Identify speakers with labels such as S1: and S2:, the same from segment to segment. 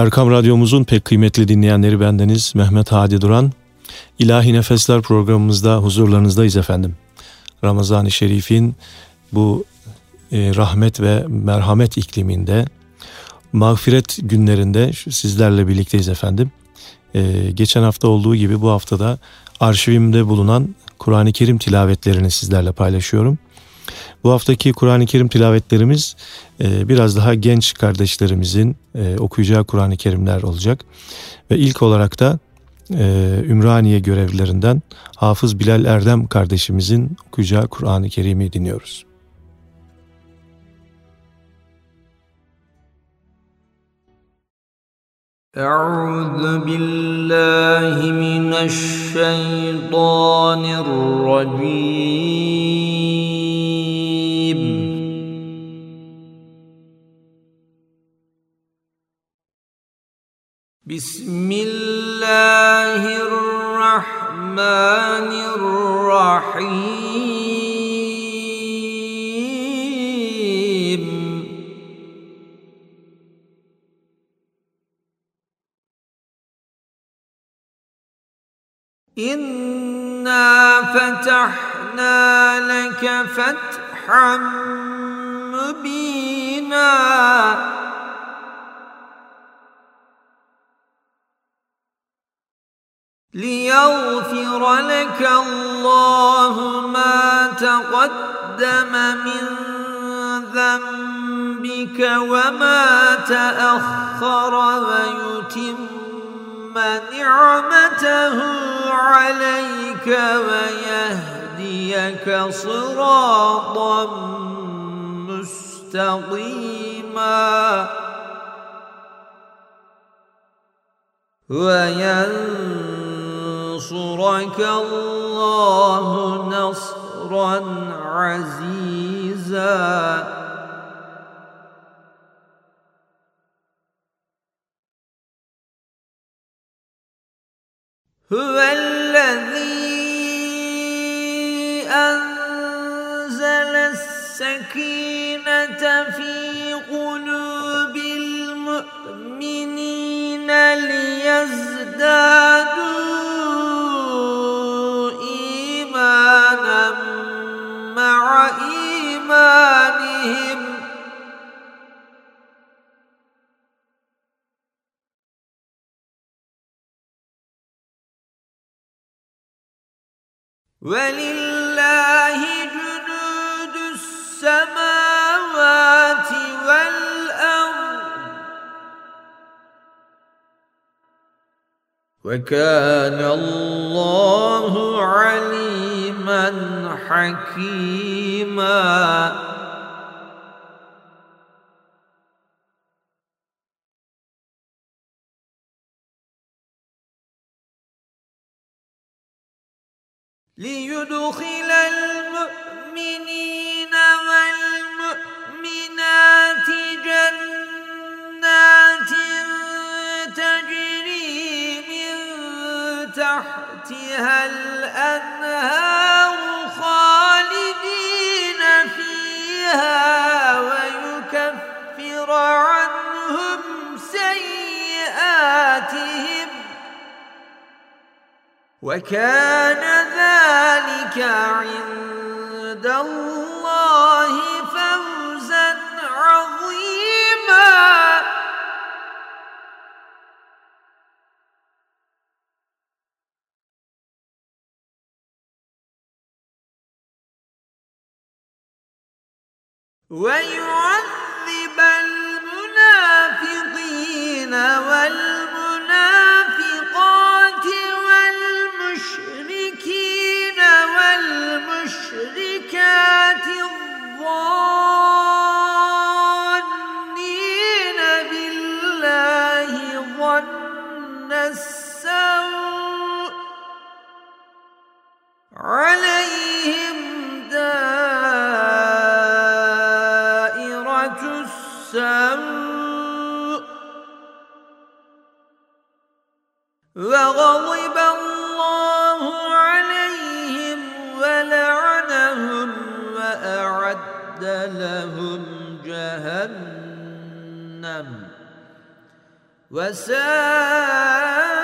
S1: Erkam Radyomuzun pek kıymetli dinleyenleri bendeniz Mehmet Hadi Duran. İlahi Nefesler programımızda huzurlarınızdayız efendim. Ramazan-ı Şerif'in bu e, rahmet ve merhamet ikliminde, mağfiret günlerinde sizlerle birlikteyiz efendim. E, geçen hafta olduğu gibi bu haftada arşivimde bulunan Kur'an-ı Kerim tilavetlerini sizlerle paylaşıyorum. Bu haftaki Kur'an-ı Kerim tilavetlerimiz e, biraz daha genç kardeşlerimizin e, okuyacağı Kur'an-ı Kerimler olacak. Ve ilk olarak da e, Ümraniye görevlilerinden Hafız Bilal Erdem kardeşimizin okuyacağı Kur'an-ı Kerim'i dinliyoruz.
S2: أعوذ بالله من الشيطان الرجيم بسم الله الرحمن الرحيم. إنا فتحنا لك فتحا مبينا. ليغفر لك الله ما تقدم من ذنبك وما تأخر ويتم نعمته عليك ويهديك صراطا مستقيما وينصرك الله نصرا عزيزا. هو الذي أنزل السكينة في قلوب المؤمنين ليزدادوا ولله جنود السماوات والأرض. وكان الله عليما حكيما. ليدخل المؤمنين والمؤمنات جنات تجري من تحتها الأنهار خالدين فيها ويكفر عنهم سيئاتهم. وكان ذلك عند الله فوزا عظيما. ويعذب وغضب الله عليهم ولعنهم وأعد لهم جهنم وساءت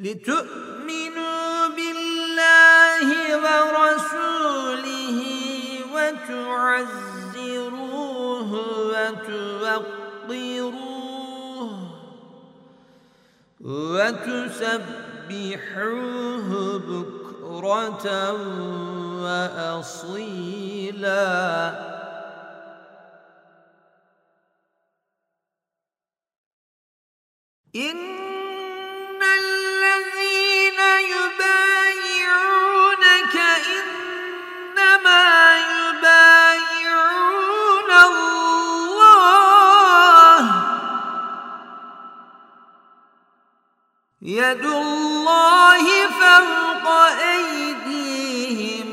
S2: لتؤمنوا بالله ورسوله وتعزروه وتوقروه وتسبحوه بكرة وأصيلا. إن يد الله فوق أيديهم.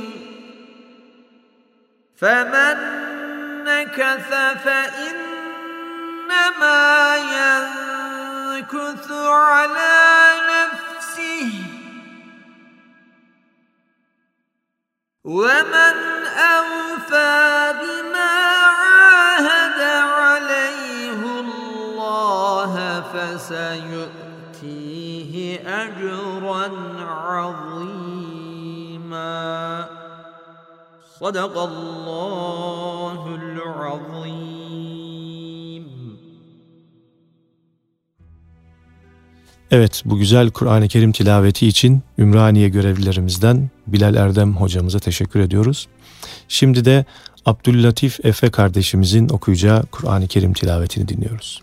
S2: فمن نكث فإنما ينكث على نفسه. ومن أوفى بما عاهد عليه الله فسيؤتيه صدق الله العظيم
S1: Evet bu güzel Kur'an-ı Kerim tilaveti için Ümraniye görevlilerimizden Bilal Erdem hocamıza teşekkür ediyoruz. Şimdi de Abdüllatif Efe kardeşimizin okuyacağı Kur'an-ı Kerim tilavetini dinliyoruz.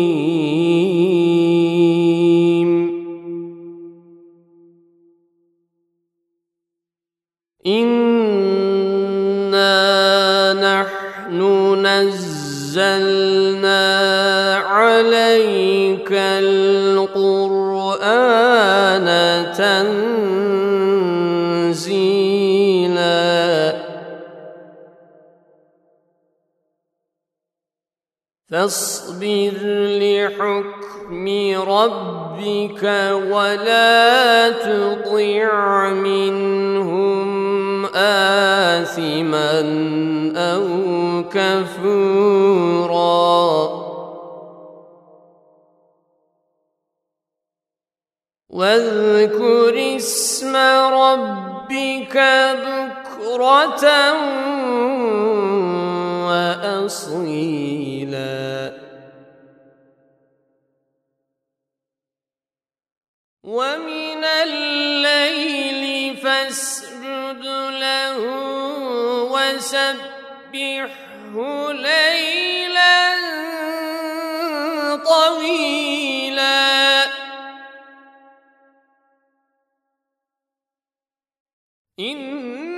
S3: إنا نحن نزلنا عليك القرآن تنزيلا فاصبر لحكم ربك ولا تطع منهم آثما أو كفورا واذكر اسم ربك بكرة وأصيلا ومن الليل له وسبحه ليلا طويلا. إن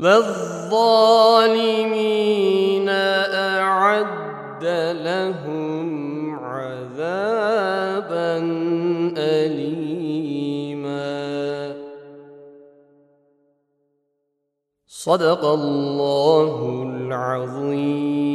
S4: والظالمين أعد لهم عذابا أليما صدق الله العظيم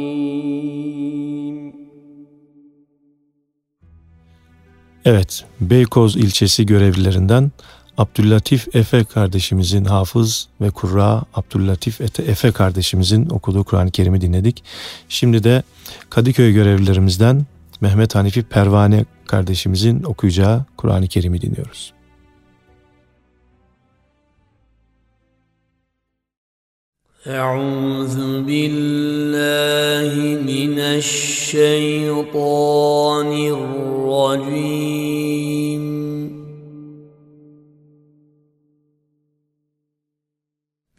S1: Evet, Beykoz ilçesi görevlilerinden Abdüllatif Efe kardeşimizin hafız ve kurra Abdüllatif Ete- Efe kardeşimizin okuduğu Kur'an-ı Kerim'i dinledik. Şimdi de Kadıköy görevlilerimizden Mehmet Hanifi Pervane kardeşimizin okuyacağı Kur'an-ı Kerim'i dinliyoruz.
S3: أعوذ بالله من الشيطان الرجيم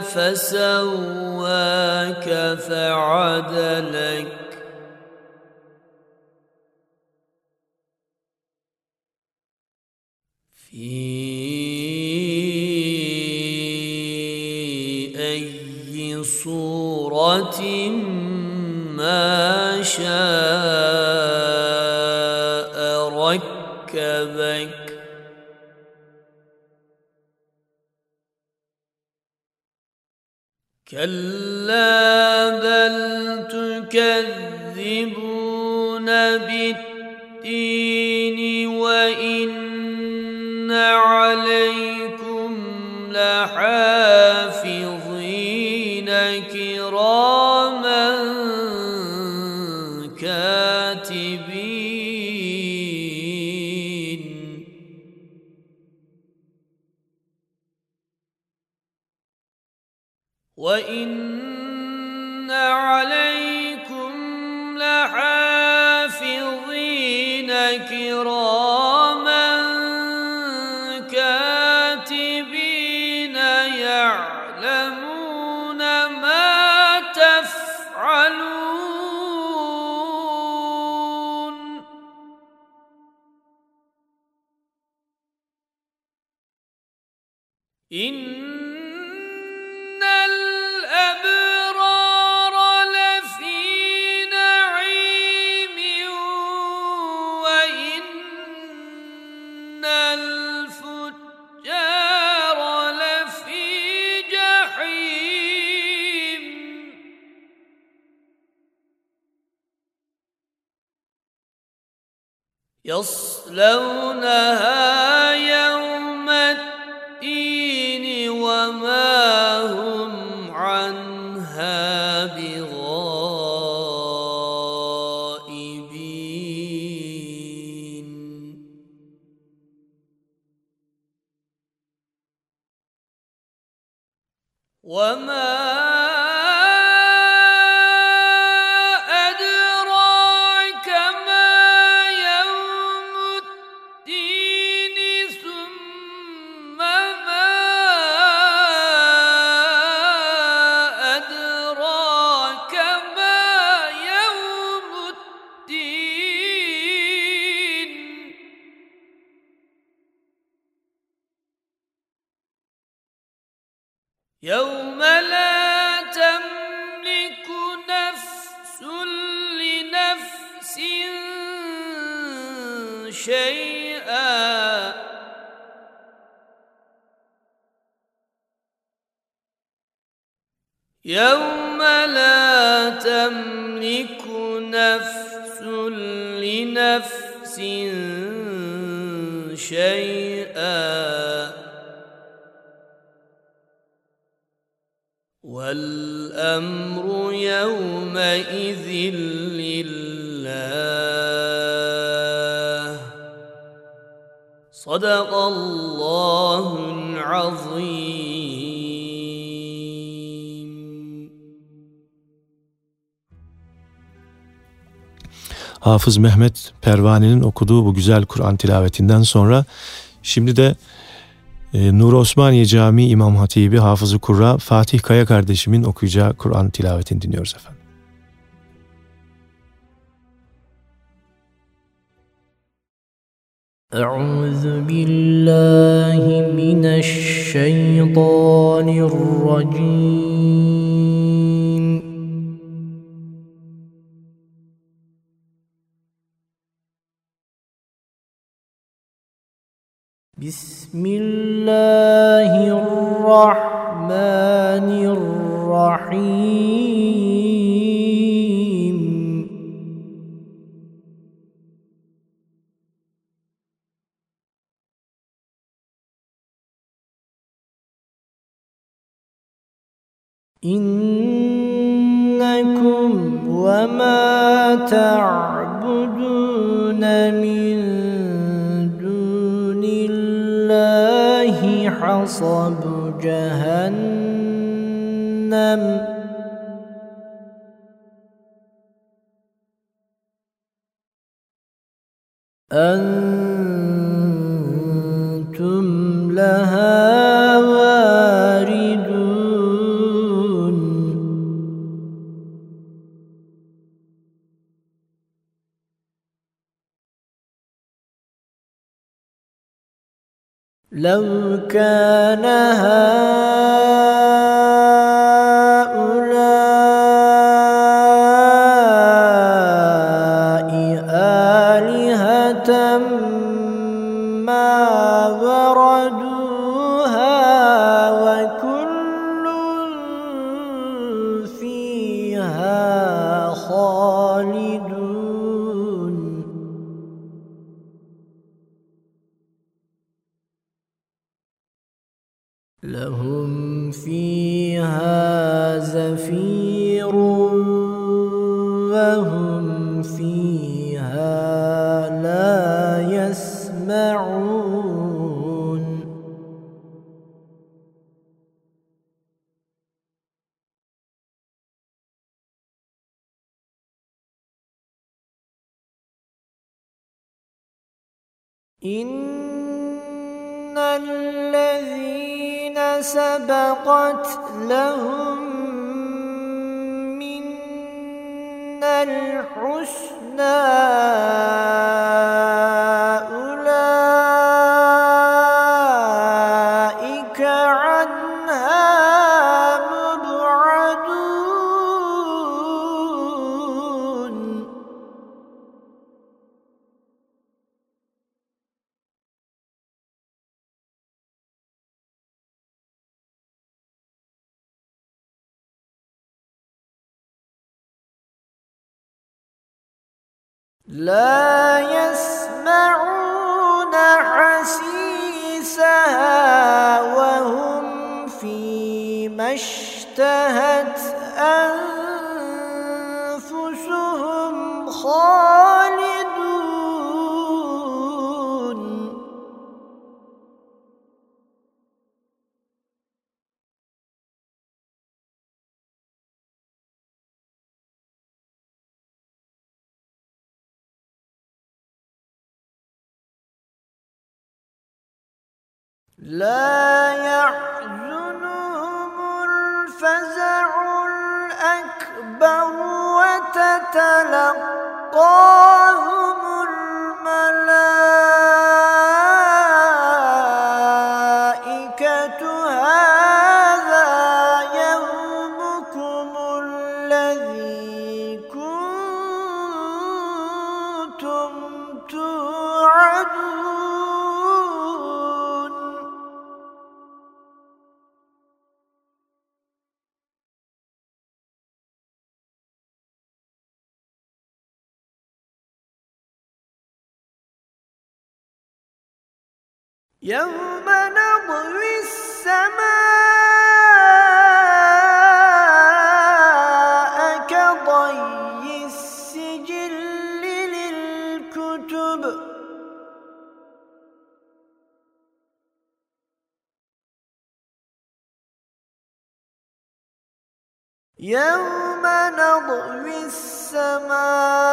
S3: فسواك فعدلك كلا بل تكذبون بالدين وإن عليكم يصلونها يوم لا تملك نفس لنفس شيئا والامر يومئذ لله صدق الله العظيم
S1: Hafız Mehmet Pervane'nin okuduğu bu güzel Kur'an tilavetinden sonra şimdi de e, Nur Osmaniye Camii İmam Hatibi Hafızı Kurra Fatih Kaya kardeşimin okuyacağı Kur'an tilavetini dinliyoruz efendim.
S2: أعوذ بالله من الشيطان الرجيم بسم الله الرحمن الرحيم. إنكم وما تعبدون من حصب جهنم. أنتم لو كان هؤلاء لا يسمعون
S3: حسيسها وهم فيما اشتهت لا يحزنهم الفزع الأكبر الملائكة يوم نطوي السماء كطي السجل للكتب. يوم نطوي السماء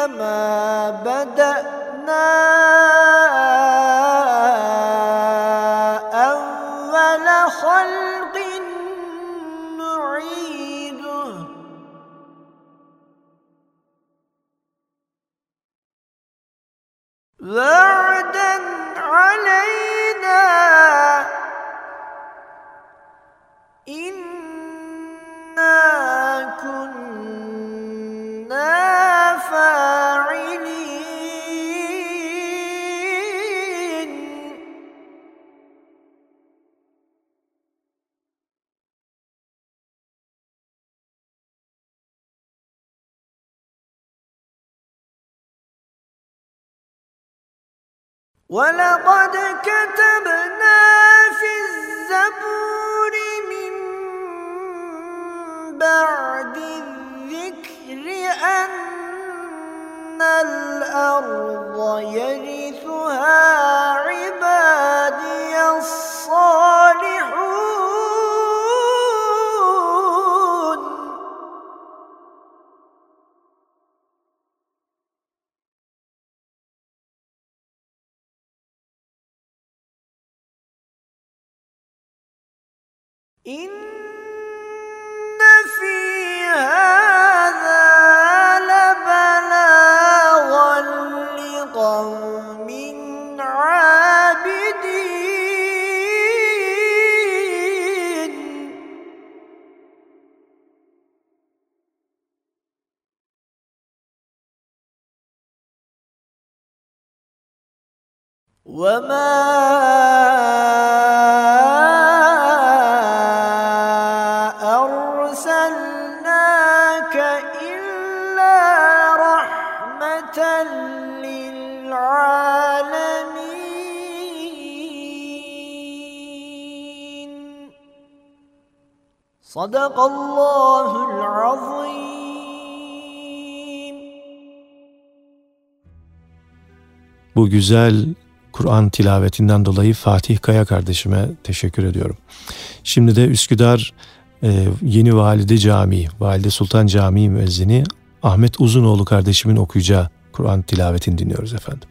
S3: كما بدأنا أول خلق نعيده. وعدا علينا ولقد كتبنا في الزبور من بعد الذكر أن الأرض يرثها إن
S1: Bu güzel Kur'an tilavetinden dolayı Fatih Kaya kardeşime teşekkür ediyorum. Şimdi de Üsküdar e, Yeni Valide Camii, Valide Sultan Camii müezzini Ahmet Uzunoğlu kardeşimin okuyacağı Kur'an tilavetini dinliyoruz efendim.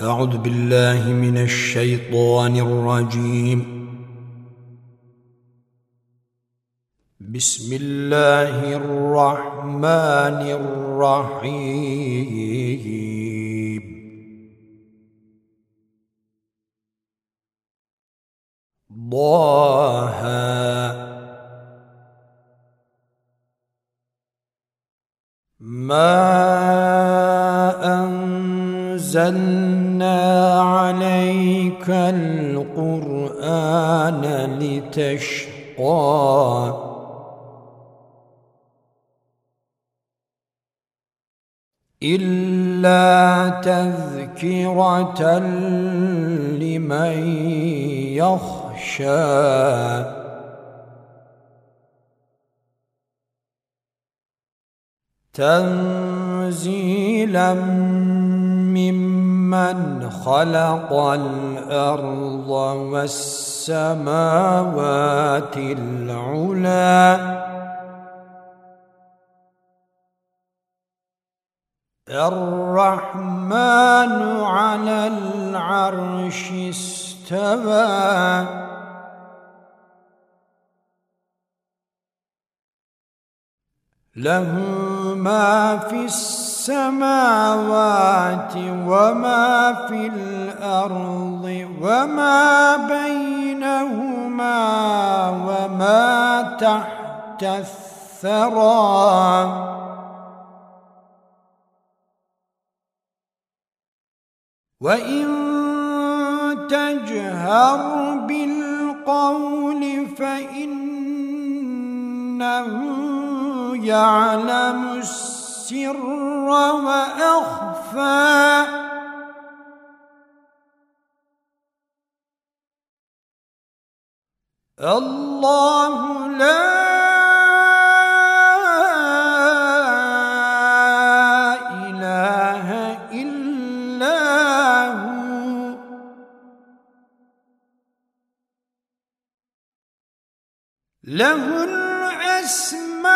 S2: أعوذ بالله من الشيطان الرجيم بسم الله الرحمن الرحيم. ضاها ما أنزلنا عليك القرآن لتشقى. إلا تذكرة لمن يخشى. تنزيلا ممن خلق الأرض والسماوات العلى الرحمن على العرش استوى. له ما في السماوات وما في الأرض وما بينهما وما تحت الثرى. وان تجهر بالقول فانه يعلم السر واخفى الله لا له الأسماء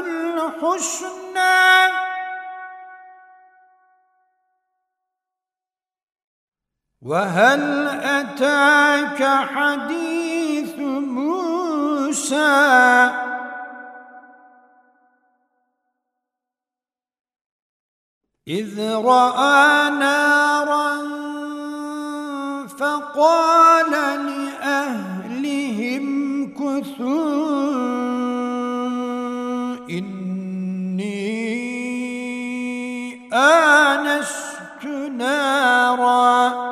S2: الحسنى. وهل أتاك حديث موسى؟ إذ رأى نارا فقال لأهلهم كثوا آنست نارا.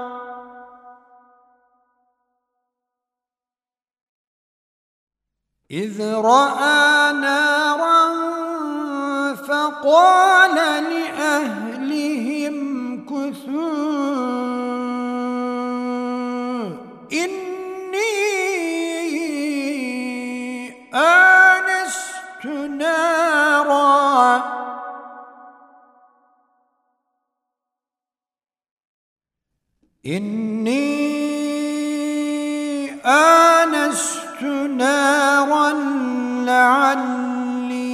S2: إذ رأى نارا فقال لأهلهم كثوا إني آنست نارا لعلي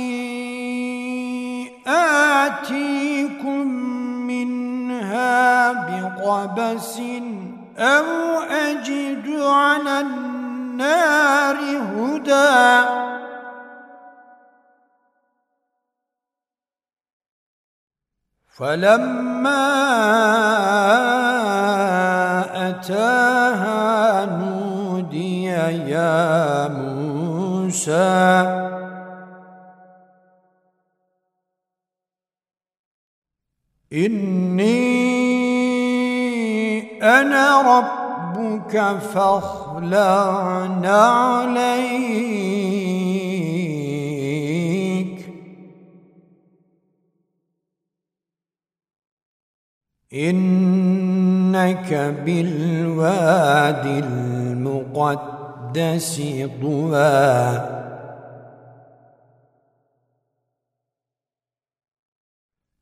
S2: آتيكم منها بقبس أو أجد على النار هدى. فلما أتاها نودي يا موسى. إني أنا ربك فاخلع نعليك إنك بالوادي المقدس طوى.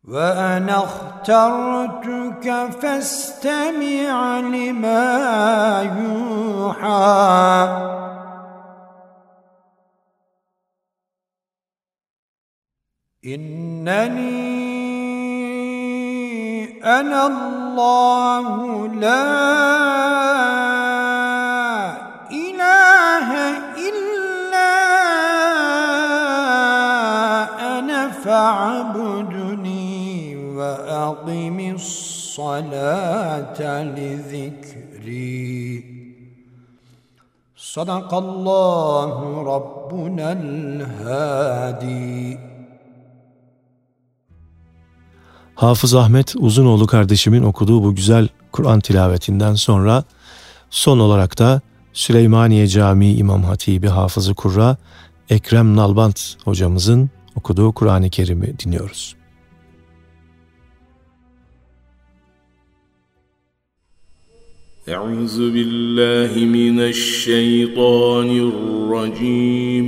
S2: وأنا اخترتك فاستمع لما يوحى. إنني أنا الله لا إله إلا أنا فاعبدني وأقم الصلاة لذكري. صدق الله ربنا الهادي.
S1: Hafız Ahmet Uzunoğlu kardeşimin okuduğu bu güzel Kur'an tilavetinden sonra son olarak da Süleymaniye Camii İmam Hatibi Hafızı Kurra Ekrem Nalbant hocamızın okuduğu Kur'an-ı Kerim'i dinliyoruz.
S3: أعوذ بالله من الشيطان الرجيم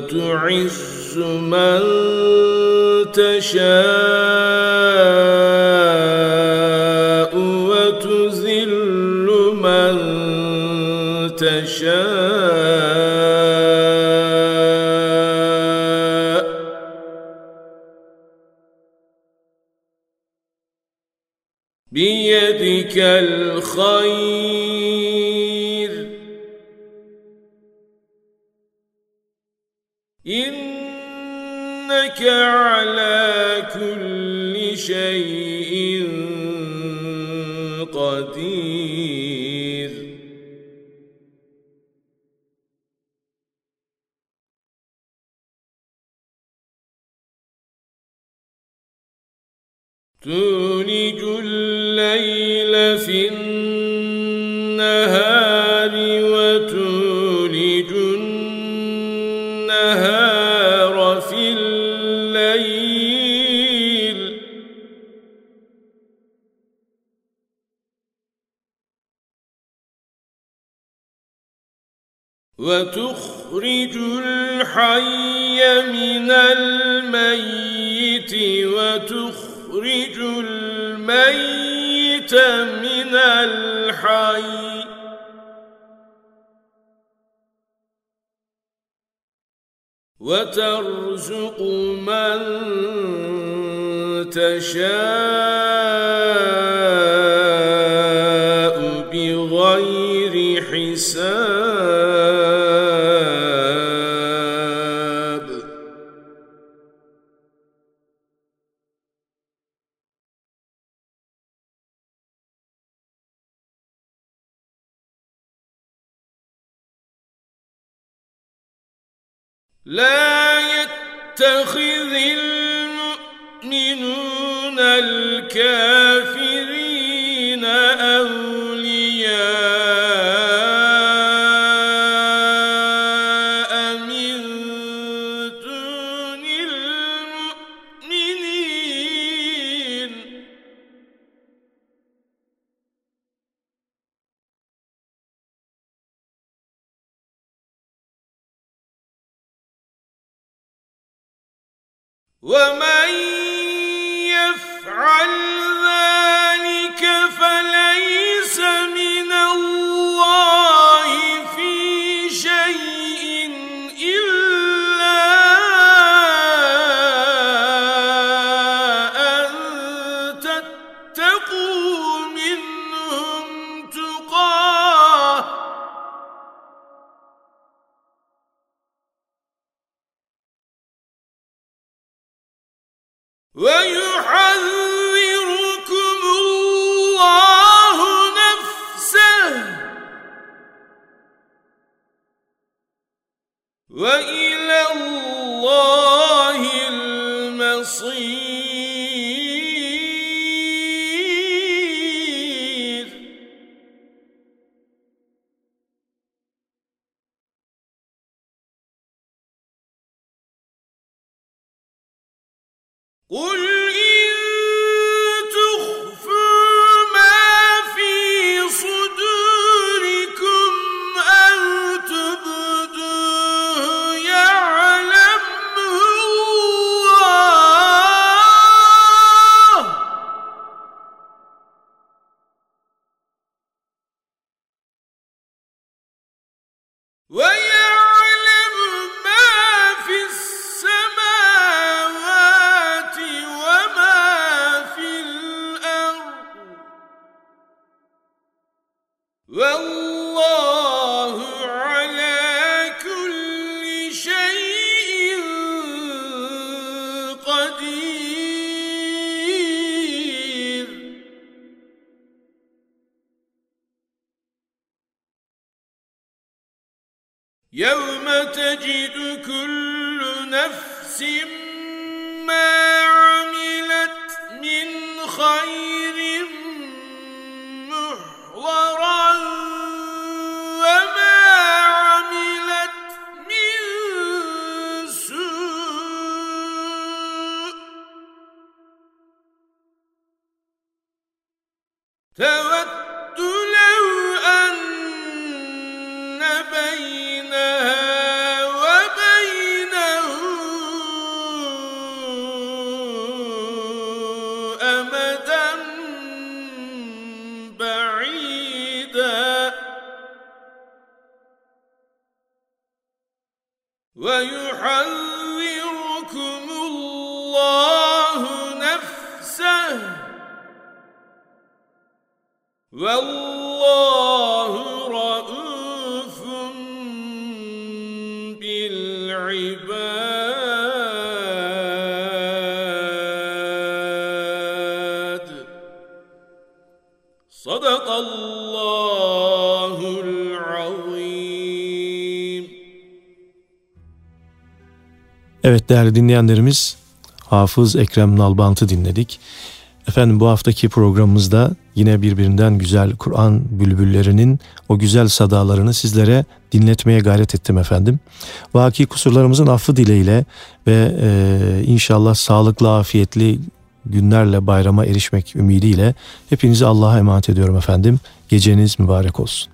S3: وتعز من تشاء وتذل من تشاء. بيدك الخير. إنك على كل شيء قدير. تولج الليل في النهار وتخرج الحي من الميت وتخرج الميت من الحي. وترزق من تشاء. لا يتخذ المؤمنون الكافرين ومن
S1: değerli dinleyenlerimiz Hafız Ekrem Nalbant'ı dinledik. Efendim bu haftaki programımızda yine birbirinden güzel Kur'an bülbüllerinin o güzel sadalarını sizlere dinletmeye gayret ettim efendim. Vaki kusurlarımızın affı dileğiyle ve e, inşallah sağlıklı afiyetli günlerle bayrama erişmek ümidiyle hepinizi Allah'a emanet ediyorum efendim. Geceniz mübarek olsun.